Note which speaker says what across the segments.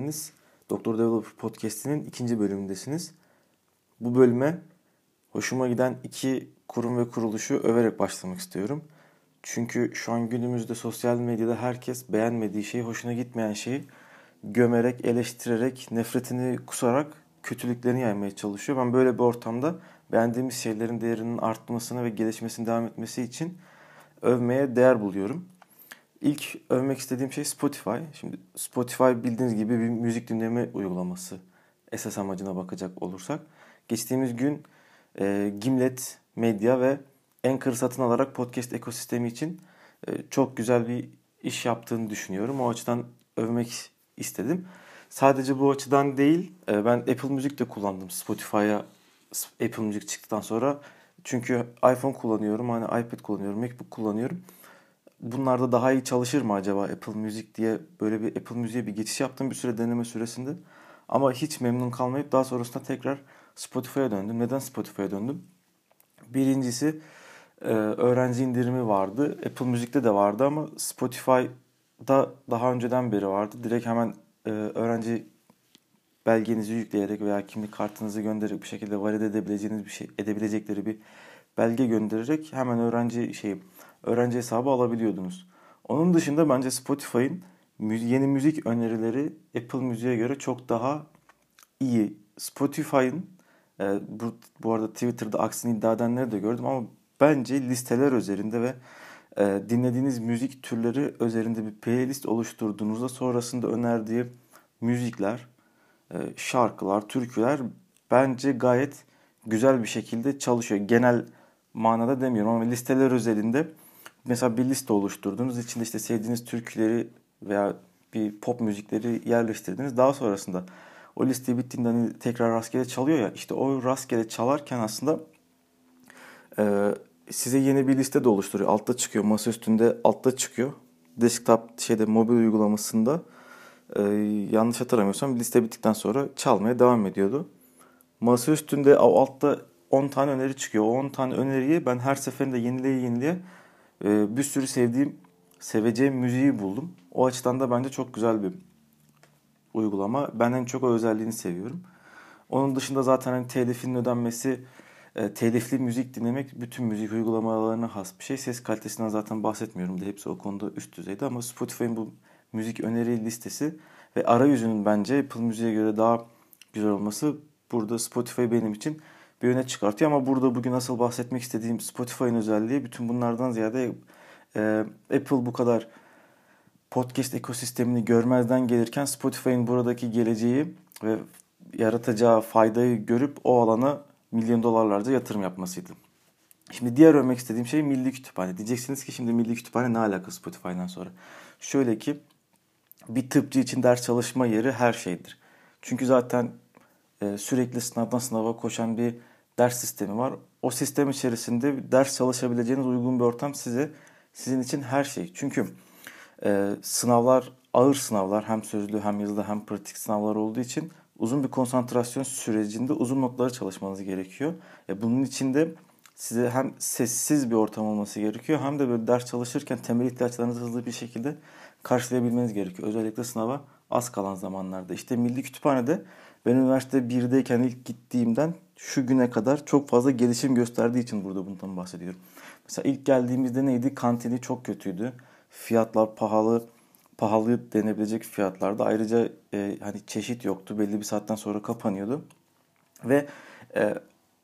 Speaker 1: Geldiniz. Doktor Developer Podcast'inin ikinci bölümündesiniz. Bu bölüme hoşuma giden iki kurum ve kuruluşu överek başlamak istiyorum. Çünkü şu an günümüzde sosyal medyada herkes beğenmediği şeyi, hoşuna gitmeyen şeyi gömerek, eleştirerek, nefretini kusarak kötülüklerini yaymaya çalışıyor. Ben böyle bir ortamda beğendiğimiz şeylerin değerinin artmasını ve gelişmesini devam etmesi için övmeye değer buluyorum. İlk övmek istediğim şey Spotify. Şimdi Spotify bildiğiniz gibi bir müzik dinleme uygulaması. Esas amacına bakacak olursak. Geçtiğimiz gün e, Gimlet Medya ve Anchor satın alarak podcast ekosistemi için e, çok güzel bir iş yaptığını düşünüyorum. O açıdan övmek istedim. Sadece bu açıdan değil, e, ben Apple Müzik de kullandım Spotify'a Apple Müzik çıktıktan sonra. Çünkü iPhone kullanıyorum, hani iPad kullanıyorum, MacBook kullanıyorum bunlarda daha iyi çalışır mı acaba Apple Music diye böyle bir Apple Music'e bir geçiş yaptım bir süre deneme süresinde. Ama hiç memnun kalmayıp daha sonrasında tekrar Spotify'a döndüm. Neden Spotify'a döndüm? Birincisi e, öğrenci indirimi vardı. Apple Music'te de vardı ama Spotify'da daha önceden beri vardı. Direkt hemen e, öğrenci belgenizi yükleyerek veya kimlik kartınızı göndererek bir şekilde valide edebileceğiniz bir şey edebilecekleri bir belge göndererek hemen öğrenci şeyi öğrenci hesabı alabiliyordunuz. Onun dışında bence Spotify'ın yeni müzik önerileri Apple Müziğe göre çok daha iyi. Spotify'ın e, bu, bu arada Twitter'da aksini iddia edenleri de gördüm ama bence listeler üzerinde ve e, dinlediğiniz müzik türleri üzerinde bir playlist oluşturduğunuzda sonrasında önerdiği müzikler, e, şarkılar, türküler bence gayet güzel bir şekilde çalışıyor. Genel manada demiyorum ama listeler özelinde mesela bir liste oluşturdunuz. İçinde işte sevdiğiniz türküleri veya bir pop müzikleri yerleştirdiniz. Daha sonrasında o liste bittiğinde hani tekrar rastgele çalıyor ya işte o rastgele çalarken aslında e, size yeni bir liste de oluşturuyor. Altta çıkıyor masa üstünde altta çıkıyor. Desktop şeyde mobil uygulamasında e, yanlış hatırlamıyorsam liste bittikten sonra çalmaya devam ediyordu. Masa üstünde altta 10 tane öneri çıkıyor. O 10 tane öneriyi ben her seferinde yenileye yenileye e, bir sürü sevdiğim, seveceğim müziği buldum. O açıdan da bence çok güzel bir uygulama. Ben en çok o özelliğini seviyorum. Onun dışında zaten hani telifinin ödenmesi, e, telifli müzik dinlemek bütün müzik uygulamalarına has bir şey. Ses kalitesinden zaten bahsetmiyorum da hepsi o konuda üst düzeyde ama Spotify'ın bu müzik öneri listesi ve arayüzünün bence Apple Müziğe göre daha güzel olması burada Spotify benim için bir öne çıkartıyor. Ama burada bugün asıl bahsetmek istediğim Spotify'ın özelliği bütün bunlardan ziyade e, Apple bu kadar podcast ekosistemini görmezden gelirken Spotify'ın buradaki geleceği ve yaratacağı faydayı görüp o alana milyon dolarlarca yatırım yapmasıydı. Şimdi diğer örmek istediğim şey Milli Kütüphane. Diyeceksiniz ki şimdi Milli Kütüphane ne alakası Spotify'dan sonra? Şöyle ki bir tıpçı için ders çalışma yeri her şeydir. Çünkü zaten e, sürekli sınavdan sınava koşan bir ders sistemi var. O sistem içerisinde ders çalışabileceğiniz uygun bir ortam size sizin için her şey. Çünkü e, sınavlar ağır sınavlar hem sözlü hem yazılı hem pratik sınavlar olduğu için uzun bir konsantrasyon sürecinde uzun notları çalışmanız gerekiyor. E, bunun için de size hem sessiz bir ortam olması gerekiyor hem de böyle ders çalışırken temel ihtiyaçlarınızı hızlı bir şekilde karşılayabilmeniz gerekiyor. Özellikle sınava az kalan zamanlarda. İşte Milli Kütüphane'de ben üniversite 1'deyken ilk gittiğimden şu güne kadar çok fazla gelişim gösterdiği için burada bundan bahsediyorum. Mesela ilk geldiğimizde neydi? Kantini çok kötüydü. Fiyatlar pahalı, pahalı denebilecek fiyatlarda. Ayrıca e, hani çeşit yoktu. Belli bir saatten sonra kapanıyordu. Ve e,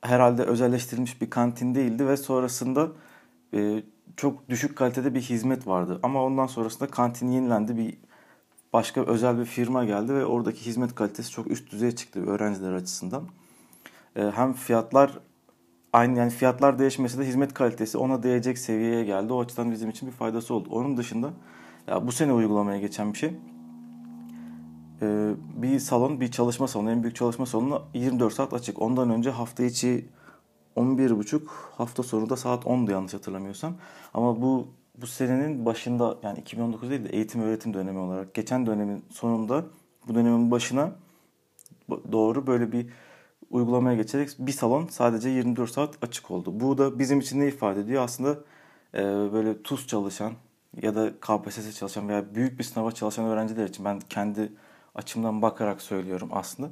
Speaker 1: herhalde özelleştirilmiş bir kantin değildi ve sonrasında e, çok düşük kalitede bir hizmet vardı. Ama ondan sonrasında kantin yenilendi. Bir başka özel bir firma geldi ve oradaki hizmet kalitesi çok üst düzeye çıktı öğrenciler açısından. Ee, hem fiyatlar aynı yani fiyatlar değişmesi de hizmet kalitesi ona değecek seviyeye geldi. O açıdan bizim için bir faydası oldu. Onun dışında ya bu sene uygulamaya geçen bir şey. Ee, bir salon, bir çalışma salonu, en büyük çalışma salonu 24 saat açık. Ondan önce hafta içi 11.30, hafta sonu da saat 10'du yanlış hatırlamıyorsam. Ama bu bu senenin başında yani 2019 değil de eğitim öğretim dönemi olarak geçen dönemin sonunda bu dönemin başına doğru böyle bir uygulamaya geçerek bir salon sadece 24 saat açık oldu. Bu da bizim için ne ifade ediyor? Aslında e, böyle TUS çalışan ya da KPSS çalışan veya büyük bir sınava çalışan öğrenciler için ben kendi açımdan bakarak söylüyorum aslında.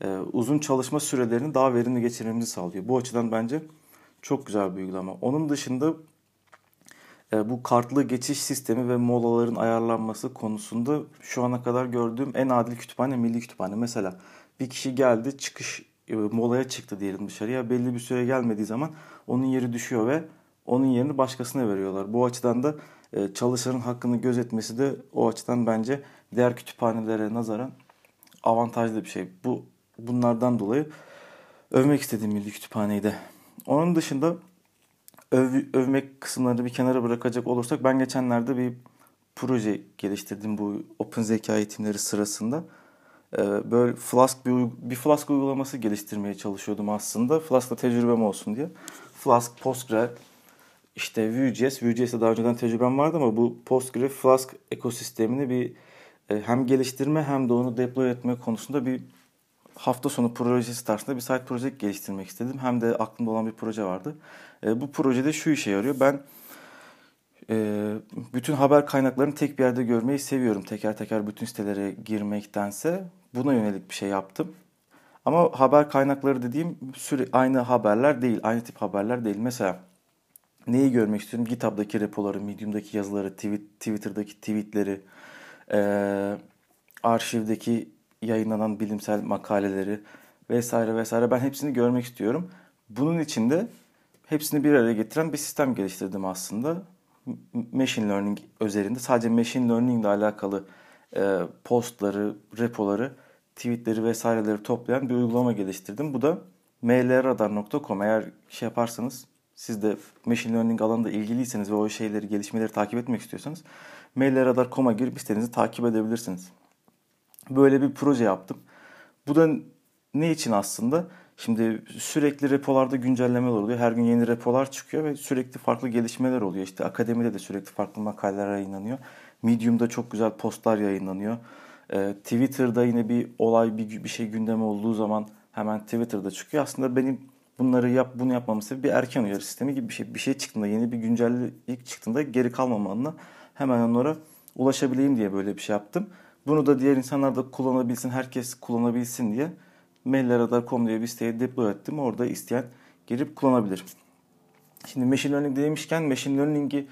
Speaker 1: E, uzun çalışma sürelerini daha verimli geçirmemizi sağlıyor. Bu açıdan bence çok güzel bir uygulama. Onun dışında e, bu kartlı geçiş sistemi ve molaların ayarlanması konusunda şu ana kadar gördüğüm en adil kütüphane Milli Kütüphane. Mesela bir kişi geldi çıkış molaya çıktı diyelim dışarıya. Belli bir süre gelmediği zaman onun yeri düşüyor ve onun yerini başkasına veriyorlar. Bu açıdan da e, çalışanın hakkını gözetmesi de o açıdan bence diğer kütüphanelere nazaran avantajlı bir şey. Bu bunlardan dolayı övmek istediğim Milli Kütüphaneyi de. Onun dışında öv, övmek kısımlarını bir kenara bırakacak olursak ben geçenlerde bir proje geliştirdim bu Open Zeka eğitimleri sırasında. Ee, böyle Flask bir, bir Flask uygulaması geliştirmeye çalışıyordum aslında. Flask'la tecrübem olsun diye. Flask, Postgre, işte Vue.js. Vue.js'te daha önceden tecrübem vardı ama bu Postgre Flask ekosistemini bir e, hem geliştirme hem de onu deploy etme konusunda bir hafta sonu projesi tarzında bir site proje geliştirmek istedim. Hem de aklımda olan bir proje vardı. E, bu projede şu işe yarıyor. Ben e, bütün haber kaynaklarını tek bir yerde görmeyi seviyorum. Teker teker bütün sitelere girmektense buna yönelik bir şey yaptım. Ama haber kaynakları dediğim süre aynı haberler değil, aynı tip haberler değil. Mesela neyi görmek istiyorum? GitHub'daki repoları, Medium'daki yazıları, tweet, Twitter'daki tweetleri, e, arşivdeki yayınlanan bilimsel makaleleri vesaire vesaire ben hepsini görmek istiyorum. Bunun için de hepsini bir araya getiren bir sistem geliştirdim aslında. Machine Learning özelinde sadece Machine Learning ile alakalı e, postları, repoları, tweetleri vesaireleri toplayan bir uygulama geliştirdim. Bu da mlradar.com eğer şey yaparsanız siz de Machine Learning alanında ilgiliyseniz ve o şeyleri, gelişmeleri takip etmek istiyorsanız mlradar.com'a girip sitenizi takip edebilirsiniz. Böyle bir proje yaptım. Bu da ne için aslında? Şimdi sürekli repolarda güncellemeler oluyor. Her gün yeni repolar çıkıyor ve sürekli farklı gelişmeler oluyor. İşte akademide de sürekli farklı makaleler yayınlanıyor. Medium'da çok güzel postlar yayınlanıyor. Ee, Twitter'da yine bir olay, bir, bir şey gündeme olduğu zaman hemen Twitter'da çıkıyor. Aslında benim bunları yap, bunu yapmamın sebebi bir erken uyarı sistemi gibi bir şey. Bir şey çıktığında, yeni bir güncellik çıktığında geri kalmamanla hemen onlara ulaşabileyim diye böyle bir şey yaptım. Bunu da diğer insanlar da kullanabilsin, herkes kullanabilsin diye mailradar.com diye bir siteye deploy ettim. Orada isteyen girip kullanabilir. Şimdi machine learning demişken machine learning'i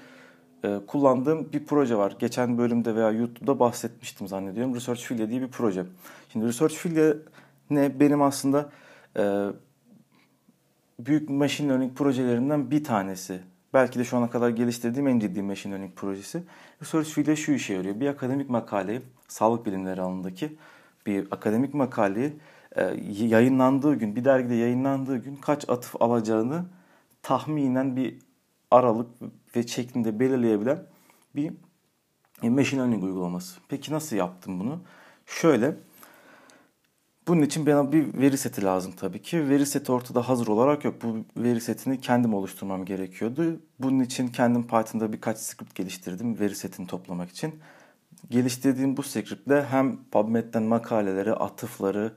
Speaker 1: e, kullandığım bir proje var. Geçen bölümde veya YouTube'da bahsetmiştim zannediyorum. Research Filia diye bir proje. Şimdi Research Filia ne? Benim aslında e, büyük machine learning projelerinden bir tanesi. Belki de şu ana kadar geliştirdiğim en ciddi machine learning projesi. Research Filia şu işe yarıyor. Bir akademik makaleyi, sağlık bilimleri alanındaki bir akademik makaleyi e, yayınlandığı gün, bir dergide yayınlandığı gün kaç atıf alacağını tahminen bir aralık ve şeklinde belirleyebilen bir machine learning uygulaması. Peki nasıl yaptım bunu? Şöyle, bunun için bana bir veri seti lazım tabii ki. Veri seti ortada hazır olarak yok. Bu veri setini kendim oluşturmam gerekiyordu. Bunun için kendim Python'da birkaç script geliştirdim veri setini toplamak için. Geliştirdiğim bu scriptle hem PubMed'den makaleleri, atıfları,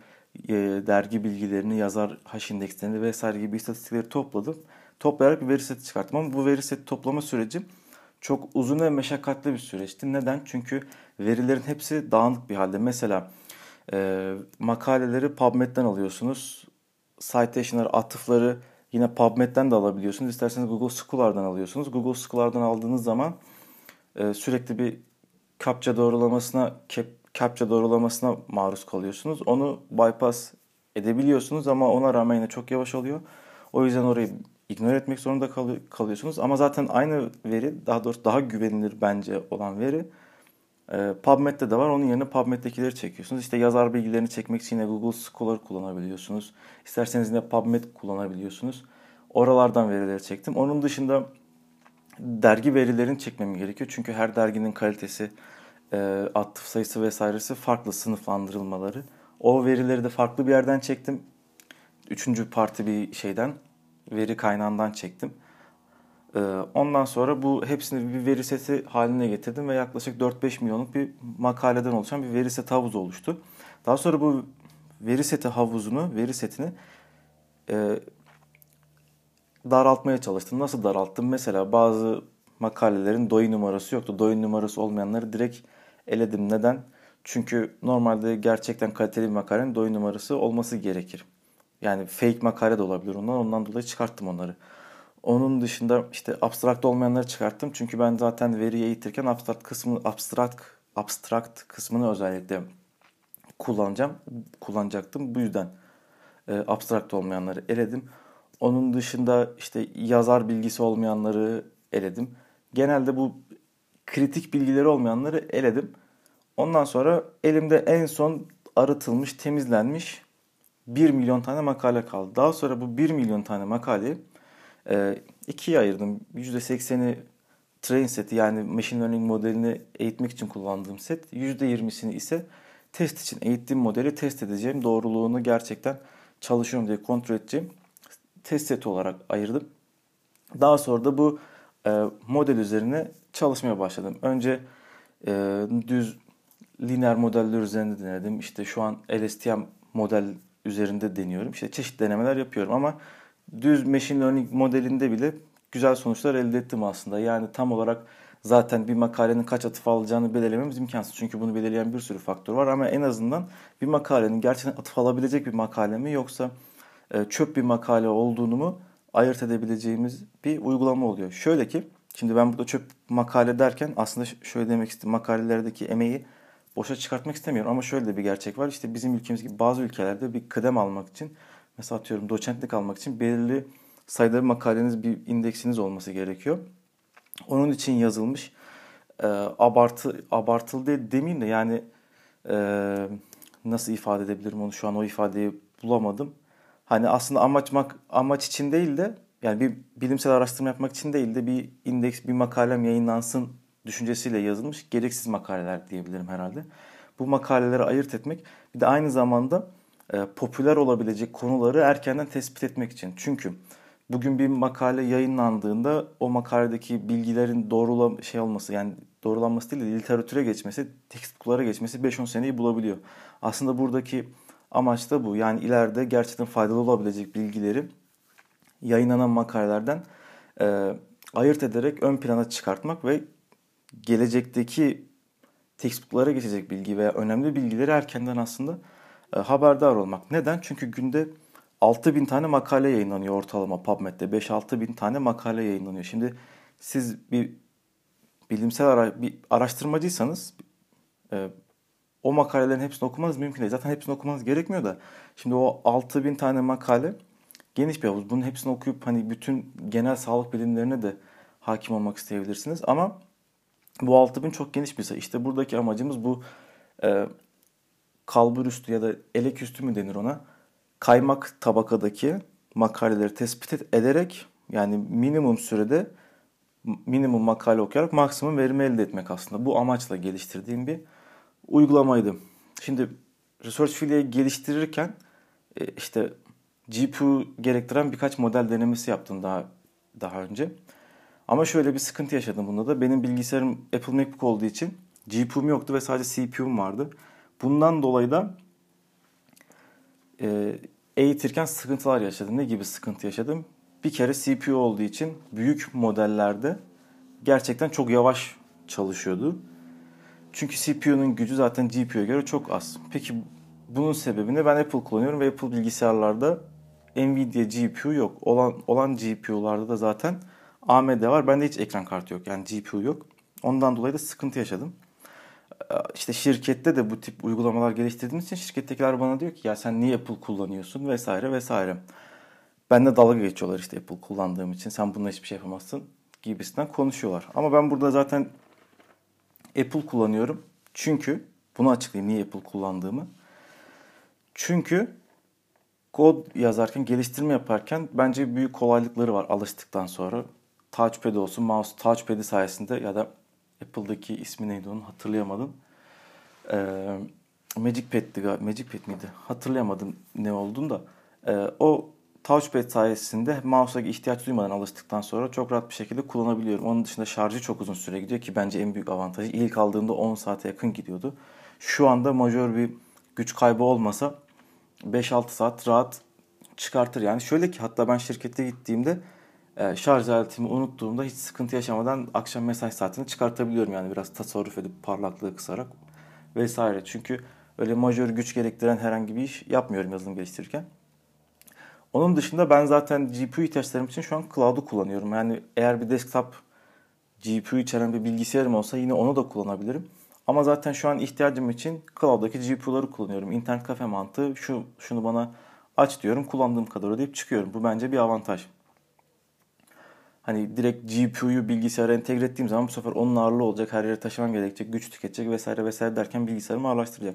Speaker 1: e, dergi bilgilerini, yazar hash indekslerini vesaire gibi istatistikleri topladım. Toplayarak bir veri seti çıkarttım ama bu veri seti toplama süreci çok uzun ve meşakkatli bir süreçti. Neden? Çünkü verilerin hepsi dağınık bir halde. Mesela e, makaleleri PubMed'den alıyorsunuz. Citation'ları, atıfları yine PubMed'den de alabiliyorsunuz. İsterseniz Google Scholar'dan alıyorsunuz. Google Scholar'dan aldığınız zaman e, sürekli bir captcha doğrulamasına, captcha doğrulamasına maruz kalıyorsunuz. Onu bypass edebiliyorsunuz ama ona rağmen yine çok yavaş oluyor. O yüzden orayı ignore etmek zorunda kalıyorsunuz. Ama zaten aynı veri, daha doğrusu daha güvenilir bence olan veri e, PubMed'de de var. Onun yerine PubMed'dekileri çekiyorsunuz. İşte yazar bilgilerini çekmek için yine Google Scholar kullanabiliyorsunuz. İsterseniz yine PubMed kullanabiliyorsunuz. Oralardan verileri çektim. Onun dışında dergi verilerini çekmem gerekiyor. Çünkü her derginin kalitesi, e, atıf sayısı vesairesi farklı sınıflandırılmaları. O verileri de farklı bir yerden çektim. Üçüncü parti bir şeyden, veri kaynağından çektim. E, ondan sonra bu hepsini bir veri seti haline getirdim ve yaklaşık 4-5 milyonluk bir makaleden oluşan bir veri seti havuzu oluştu. Daha sonra bu veri seti havuzunu, veri setini e, daraltmaya çalıştım. Nasıl daralttım? Mesela bazı makalelerin doy numarası yoktu. Doy numarası olmayanları direkt eledim. Neden? Çünkü normalde gerçekten kaliteli bir makalenin doy numarası olması gerekir. Yani fake makale de olabilir ondan. Ondan dolayı çıkarttım onları. Onun dışında işte abstrakt olmayanları çıkarttım. Çünkü ben zaten veriyi eğitirken abstrakt kısmı abstrakt abstrakt kısmını özellikle kullanacağım. Kullanacaktım. Bu yüzden e, abstrakt olmayanları eledim. Onun dışında işte yazar bilgisi olmayanları eledim. Genelde bu kritik bilgileri olmayanları eledim. Ondan sonra elimde en son arıtılmış, temizlenmiş 1 milyon tane makale kaldı. Daha sonra bu 1 milyon tane makaleyi e, ikiye ayırdım. %80'i train seti yani machine learning modelini eğitmek için kullandığım set. %20'sini ise test için eğittiğim modeli test edeceğim. Doğruluğunu gerçekten çalışıyorum diye kontrol edeceğim. Test seti olarak ayırdım. Daha sonra da bu e, model üzerine çalışmaya başladım. Önce e, düz lineer modeller üzerinde denedim. İşte şu an LSTM model üzerinde deniyorum. İşte çeşitli denemeler yapıyorum ama düz machine learning modelinde bile güzel sonuçlar elde ettim aslında. Yani tam olarak zaten bir makalenin kaç atıf alacağını belirlememiz imkansız. Çünkü bunu belirleyen bir sürü faktör var ama en azından bir makalenin gerçekten atıf alabilecek bir makale mi yoksa e, çöp bir makale olduğunu mu ayırt edebileceğimiz bir uygulama oluyor. Şöyle ki şimdi ben burada çöp makale derken aslında şöyle demek istedim makalelerdeki emeği boşa çıkartmak istemiyorum ama şöyle de bir gerçek var. İşte bizim ülkemiz gibi bazı ülkelerde bir kıdem almak için mesela atıyorum doçentlik almak için belirli sayıda makaleniz bir indeksiniz olması gerekiyor. Onun için yazılmış e, abartı abartılı demeyeyim de yani e, nasıl ifade edebilirim onu şu an o ifadeyi bulamadım. Hani aslında amaç amaç için değil de yani bir bilimsel araştırma yapmak için değil de bir indeks bir makalem yayınlansın düşüncesiyle yazılmış gereksiz makaleler diyebilirim herhalde. Bu makaleleri ayırt etmek bir de aynı zamanda e, popüler olabilecek konuları erkenden tespit etmek için. Çünkü bugün bir makale yayınlandığında o makaledeki bilgilerin doğrula şey olması yani doğrulanması değil de literatüre geçmesi, textbooklara geçmesi 5-10 seneyi bulabiliyor. Aslında buradaki amaç da bu. Yani ileride gerçekten faydalı olabilecek bilgileri yayınlanan makalelerden e, ayırt ederek ön plana çıkartmak ve gelecekteki textbooklara geçecek bilgi veya önemli bilgileri erkenden aslında e, haberdar olmak. Neden? Çünkü günde 6000 tane makale yayınlanıyor ortalama PubMed'de. 5-6 bin tane makale yayınlanıyor. Şimdi siz bir bilimsel ara, bir araştırmacıysanız e, o makalelerin hepsini okumanız mümkün değil. Zaten hepsini okumanız gerekmiyor da. Şimdi o 6000 tane makale geniş bir havuz. Bunun hepsini okuyup hani bütün genel sağlık bilimlerine de hakim olmak isteyebilirsiniz. Ama bu 6000 çok geniş bir sayı. İşte buradaki amacımız bu e, kalbur üstü ya da elek üstü mü denir ona? Kaymak tabakadaki makaleleri tespit ederek yani minimum sürede minimum makale okuyarak maksimum verimi elde etmek aslında. Bu amaçla geliştirdiğim bir uygulamaydı. Şimdi Research Field'i geliştirirken e, işte GPU gerektiren birkaç model denemesi yaptım daha daha önce. Ama şöyle bir sıkıntı yaşadım bunda da. Benim bilgisayarım Apple MacBook olduğu için GPU'm yoktu ve sadece CPU'm vardı. Bundan dolayı da e, eğitirken sıkıntılar yaşadım. Ne gibi sıkıntı yaşadım? Bir kere CPU olduğu için büyük modellerde gerçekten çok yavaş çalışıyordu. Çünkü CPU'nun gücü zaten GPU'ya göre çok az. Peki bunun sebebini ben Apple kullanıyorum ve Apple bilgisayarlarda Nvidia GPU yok. Olan olan GPU'larda da zaten AMD var. Bende hiç ekran kartı yok. Yani GPU yok. Ondan dolayı da sıkıntı yaşadım. Ee, işte şirkette de bu tip uygulamalar geliştirdiğimiz için şirkettekiler bana diyor ki ya sen niye Apple kullanıyorsun vesaire vesaire. Ben de dalga geçiyorlar işte Apple kullandığım için sen bununla hiçbir şey yapamazsın gibisinden konuşuyorlar. Ama ben burada zaten Apple kullanıyorum. Çünkü bunu açıklayayım niye Apple kullandığımı. Çünkü kod yazarken, geliştirme yaparken bence büyük kolaylıkları var alıştıktan sonra. Touchpad olsun, mouse touchpad'i sayesinde ya da Apple'daki ismi neydi onu hatırlayamadım. Ee, Magic Pad'di, Magic Pad miydi? Hatırlayamadım ne olduğunu da. Ee, o touchpad sayesinde mouse'a ihtiyaç duymadan alıştıktan sonra çok rahat bir şekilde kullanabiliyorum. Onun dışında şarjı çok uzun süre gidiyor ki bence en büyük avantajı. İlk aldığımda 10 saate yakın gidiyordu. Şu anda majör bir güç kaybı olmasa 5-6 saat rahat çıkartır. Yani şöyle ki hatta ben şirkete gittiğimde şarj aletimi unuttuğumda hiç sıkıntı yaşamadan akşam mesai saatini çıkartabiliyorum. Yani biraz tasarruf edip parlaklığı kısarak vesaire. Çünkü öyle majör güç gerektiren herhangi bir iş yapmıyorum yazılım geliştirirken. Onun dışında ben zaten GPU ihtiyaçlarım için şu an cloud'u kullanıyorum. Yani eğer bir desktop GPU içeren bir bilgisayarım olsa yine onu da kullanabilirim. Ama zaten şu an ihtiyacım için cloud'daki GPU'ları kullanıyorum. İnternet kafe mantığı şu şunu bana aç diyorum kullandığım kadar ödeyip çıkıyorum. Bu bence bir avantaj. Hani direkt GPU'yu bilgisayara entegre ettiğim zaman bu sefer onun ağırlığı olacak. Her yere taşımam gerekecek, güç tüketecek vesaire vesaire derken bilgisayarımı ağırlaştıracak.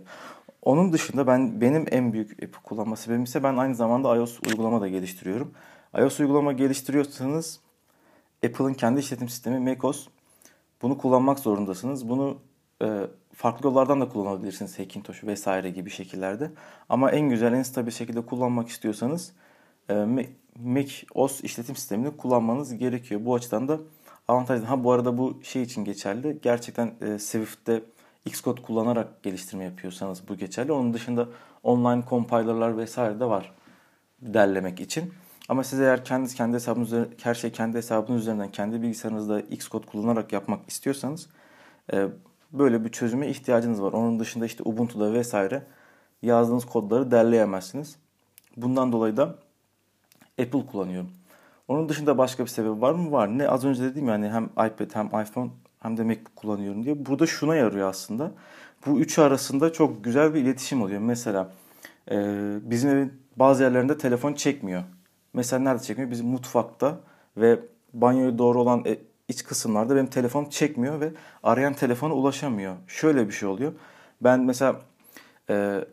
Speaker 1: Onun dışında ben benim en büyük kullanma sebebim ise ben aynı zamanda iOS uygulama da geliştiriyorum. iOS uygulama geliştiriyorsanız Apple'ın kendi işletim sistemi macOS. Bunu kullanmak zorundasınız. Bunu e, farklı yollardan da kullanabilirsiniz. Hackintosh vesaire gibi şekillerde. Ama en güzel, en stabil şekilde kullanmak istiyorsanız e, Mac OS işletim sistemini kullanmanız gerekiyor. Bu açıdan da avantajlı. Ha bu arada bu şey için geçerli. Gerçekten e, Swift'te Xcode kullanarak geliştirme yapıyorsanız bu geçerli. Onun dışında online compiler'lar vesaire de var derlemek için. Ama siz eğer kendiniz kendi hesabınız her şey kendi hesabınız üzerinden kendi bilgisayarınızda Xcode kullanarak yapmak istiyorsanız e, böyle bir çözüme ihtiyacınız var. Onun dışında işte Ubuntu'da vesaire yazdığınız kodları derleyemezsiniz. Bundan dolayı da Apple kullanıyorum. Onun dışında başka bir sebep var mı? Var. Ne az önce dediğim yani hem iPad hem iPhone hem de MacBook kullanıyorum diye. Burada şuna yarıyor aslında. Bu üçü arasında çok güzel bir iletişim oluyor. Mesela e, bizim evin bazı yerlerinde telefon çekmiyor. Mesela nerede çekmiyor? Bizim mutfakta ve banyoya doğru olan e, iç kısımlarda benim telefon çekmiyor ve arayan telefona ulaşamıyor. Şöyle bir şey oluyor. Ben mesela e,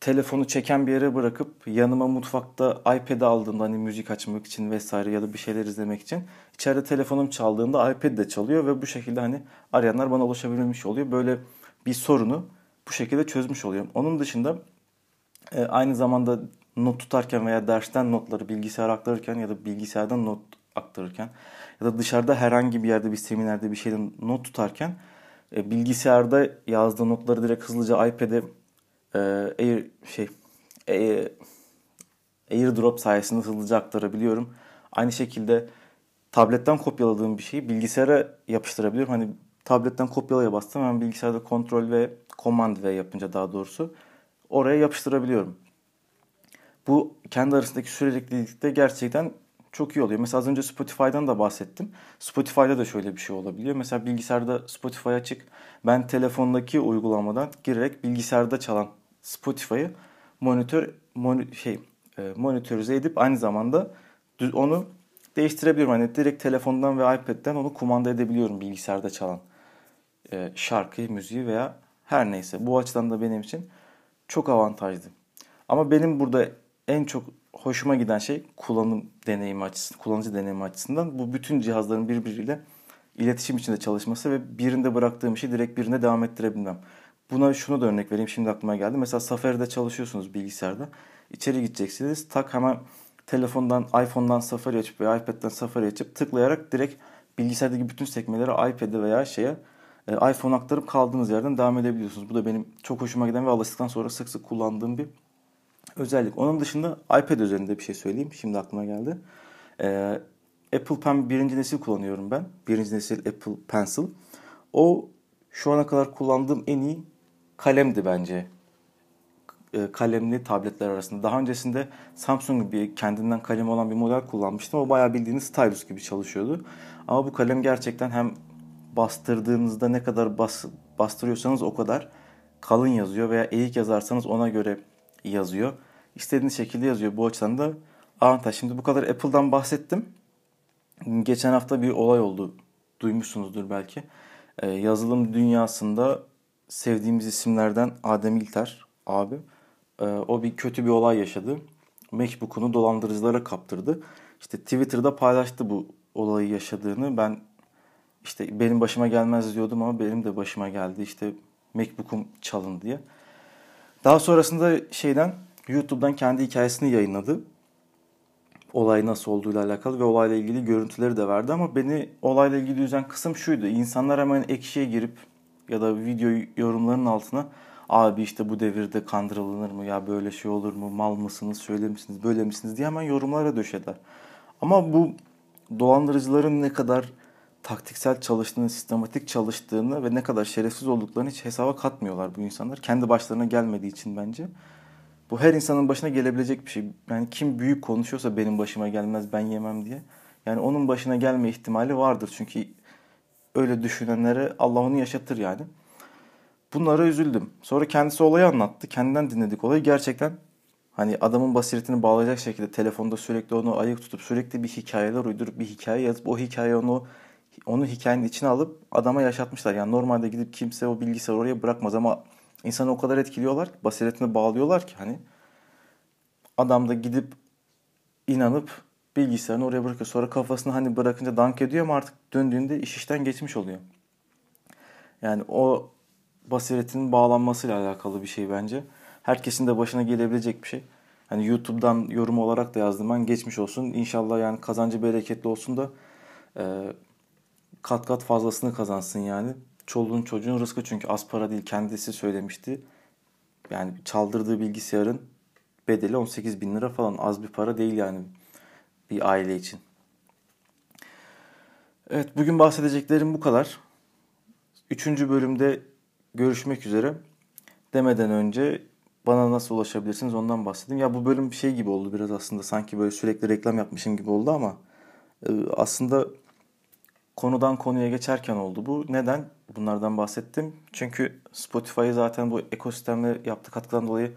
Speaker 1: telefonu çeken bir yere bırakıp yanıma mutfakta iPad aldığımda hani müzik açmak için vesaire ya da bir şeyler izlemek için içeride telefonum çaldığında iPad de çalıyor ve bu şekilde hani arayanlar bana ulaşabilmiş oluyor. Böyle bir sorunu bu şekilde çözmüş oluyorum. Onun dışında e, aynı zamanda not tutarken veya dersten notları bilgisayara aktarırken ya da bilgisayardan not aktarırken ya da dışarıda herhangi bir yerde bir seminerde bir şeyden not tutarken e, bilgisayarda yazdığı notları direkt hızlıca iPad'e e, Air şey e, AirDrop sayesinde hızlıca aktarabiliyorum. Aynı şekilde tabletten kopyaladığım bir şeyi bilgisayara yapıştırabiliyorum. Hani tabletten kopyalaya bastım hemen bilgisayarda kontrol ve command V yapınca daha doğrusu oraya yapıştırabiliyorum. Bu kendi arasındaki süreklilikte gerçekten çok iyi oluyor. Mesela az önce Spotify'dan da bahsettim. Spotify'da da şöyle bir şey olabiliyor. Mesela bilgisayarda Spotify açık. Ben telefondaki uygulamadan girerek bilgisayarda çalan Spotify'ı monitör mon şey e, monitörize edip aynı zamanda onu değiştirebiliyorum. Hani direkt telefondan ve iPad'den onu kumanda edebiliyorum bilgisayarda çalan e, şarkı, müziği veya her neyse. Bu açıdan da benim için çok avantajlı. Ama benim burada en çok hoşuma giden şey kullanım deneyimi açısından, kullanıcı deneyimi açısından bu bütün cihazların birbiriyle iletişim içinde çalışması ve birinde bıraktığım işi direkt birine devam ettirebilmem. Buna şunu da örnek vereyim şimdi aklıma geldi. Mesela Safari'de çalışıyorsunuz bilgisayarda. İçeri gideceksiniz. Tak hemen telefondan, iPhone'dan Safari açıp veya iPad'den Safari açıp tıklayarak direkt bilgisayardaki bütün sekmeleri iPad'e veya şeye e, iPhone aktarıp kaldığınız yerden devam edebiliyorsunuz. Bu da benim çok hoşuma giden ve alıştıktan sonra sık sık kullandığım bir özellik. Onun dışında iPad üzerinde bir şey söyleyeyim. Şimdi aklıma geldi. Ee, Apple Pen birinci nesil kullanıyorum ben. Birinci nesil Apple Pencil. O şu ana kadar kullandığım en iyi kalemdi bence. Ee, kalemli tabletler arasında. Daha öncesinde Samsung bir kendinden kalem olan bir model kullanmıştım. O bayağı bildiğiniz stylus gibi çalışıyordu. Ama bu kalem gerçekten hem bastırdığınızda ne kadar bas, bastırıyorsanız o kadar kalın yazıyor veya eğik yazarsanız ona göre yazıyor istediğiniz şekilde yazıyor. Bu açıdan da avantaj. Şimdi bu kadar Apple'dan bahsettim. Geçen hafta bir olay oldu. Duymuşsunuzdur belki. Ee, yazılım dünyasında sevdiğimiz isimlerden Adem İlter abi. E, o bir kötü bir olay yaşadı. MacBook'unu dolandırıcılara kaptırdı. İşte Twitter'da paylaştı bu olayı yaşadığını. Ben işte benim başıma gelmez diyordum ama benim de başıma geldi. İşte MacBook'um çalındı diye. Daha sonrasında şeyden YouTube'dan kendi hikayesini yayınladı. Olay nasıl olduğuyla alakalı ve olayla ilgili görüntüleri de verdi ama beni olayla ilgili üzen kısım şuydu. İnsanlar hemen ekşiye girip ya da video yorumlarının altına abi işte bu devirde kandırılır mı ya böyle şey olur mu mal mısınız şöyle misiniz böyle misiniz diye hemen yorumlara döşeder. Ama bu dolandırıcıların ne kadar taktiksel çalıştığını, sistematik çalıştığını ve ne kadar şerefsiz olduklarını hiç hesaba katmıyorlar bu insanlar. Kendi başlarına gelmediği için bence. Bu her insanın başına gelebilecek bir şey. Yani kim büyük konuşuyorsa benim başıma gelmez ben yemem diye. Yani onun başına gelme ihtimali vardır. Çünkü öyle düşünenlere Allah onu yaşatır yani. Bunlara üzüldüm. Sonra kendisi olayı anlattı. Kendinden dinledik olayı. Gerçekten hani adamın basiretini bağlayacak şekilde telefonda sürekli onu ayık tutup sürekli bir hikayeler uydurup bir hikaye yazıp o hikaye onu onu hikayenin içine alıp adama yaşatmışlar. Yani normalde gidip kimse o bilgisayar oraya bırakmaz ama insanı o kadar etkiliyorlar ki basiretini bağlıyorlar ki hani adam da gidip inanıp bilgisayarını oraya bırakıyor. Sonra kafasını hani bırakınca dank ediyor ama artık döndüğünde iş işten geçmiş oluyor. Yani o basiretinin bağlanmasıyla alakalı bir şey bence. Herkesin de başına gelebilecek bir şey. Hani YouTube'dan yorum olarak da yazdım ben geçmiş olsun. İnşallah yani kazancı bereketli olsun da e, kat kat fazlasını kazansın yani. Çoluğun çocuğun rızkı çünkü az para değil kendisi söylemişti. Yani çaldırdığı bilgisayarın bedeli 18 bin lira falan az bir para değil yani bir aile için. Evet bugün bahsedeceklerim bu kadar. Üçüncü bölümde görüşmek üzere. Demeden önce bana nasıl ulaşabilirsiniz ondan bahsedeyim. Ya bu bölüm bir şey gibi oldu biraz aslında sanki böyle sürekli reklam yapmışım gibi oldu ama e, aslında konudan konuya geçerken oldu bu. Neden? Bunlardan bahsettim. Çünkü Spotify zaten bu ekosistemle yaptığı katkıdan dolayı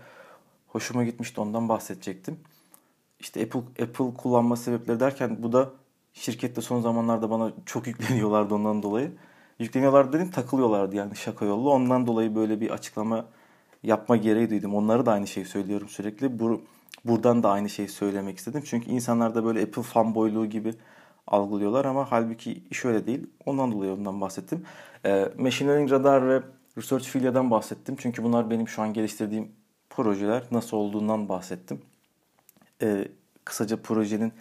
Speaker 1: hoşuma gitmişti. Ondan bahsedecektim. İşte Apple, Apple kullanma sebepleri derken bu da şirkette son zamanlarda bana çok yükleniyorlardı ondan dolayı. Yükleniyorlar dedim takılıyorlardı yani şaka yollu. Ondan dolayı böyle bir açıklama yapma gereği duydum. Onları da aynı şeyi söylüyorum sürekli. Bu, buradan da aynı şeyi söylemek istedim. Çünkü insanlar da böyle Apple fanboyluğu gibi algılıyorlar ama halbuki iş öyle değil. Ondan dolayı ondan bahsettim. E, Machine Learning Radar ve Research Filia'dan bahsettim. Çünkü bunlar benim şu an geliştirdiğim projeler. Nasıl olduğundan bahsettim. E, kısaca projenin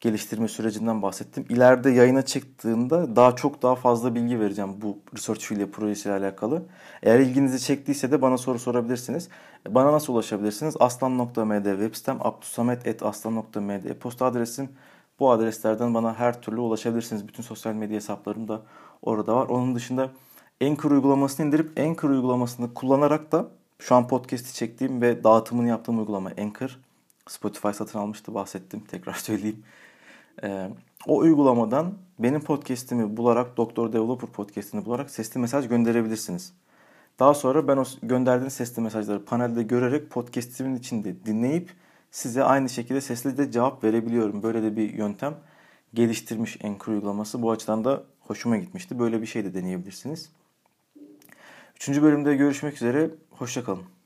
Speaker 1: geliştirme sürecinden bahsettim. İleride yayına çıktığında daha çok daha fazla bilgi vereceğim bu Research Filia projesiyle alakalı. Eğer ilginizi çektiyse de bana soru sorabilirsiniz. Bana nasıl ulaşabilirsiniz? aslan.md web sitem, abdusamet.aslan.md e-posta adresim. Bu adreslerden bana her türlü ulaşabilirsiniz. Bütün sosyal medya hesaplarım da orada var. Onun dışında Anchor uygulamasını indirip Anchor uygulamasını kullanarak da şu an podcast'i çektiğim ve dağıtımını yaptığım uygulama Anchor. Spotify satın almıştı bahsettim. Tekrar söyleyeyim. Ee, o uygulamadan benim podcast'imi bularak Doktor Developer podcast'ini bularak sesli mesaj gönderebilirsiniz. Daha sonra ben o gönderdiğiniz sesli mesajları panelde görerek podcast'imin içinde dinleyip size aynı şekilde sesli de cevap verebiliyorum. Böyle de bir yöntem geliştirmiş Anchor uygulaması. Bu açıdan da hoşuma gitmişti. Böyle bir şey de deneyebilirsiniz. Üçüncü bölümde görüşmek üzere. Hoşçakalın.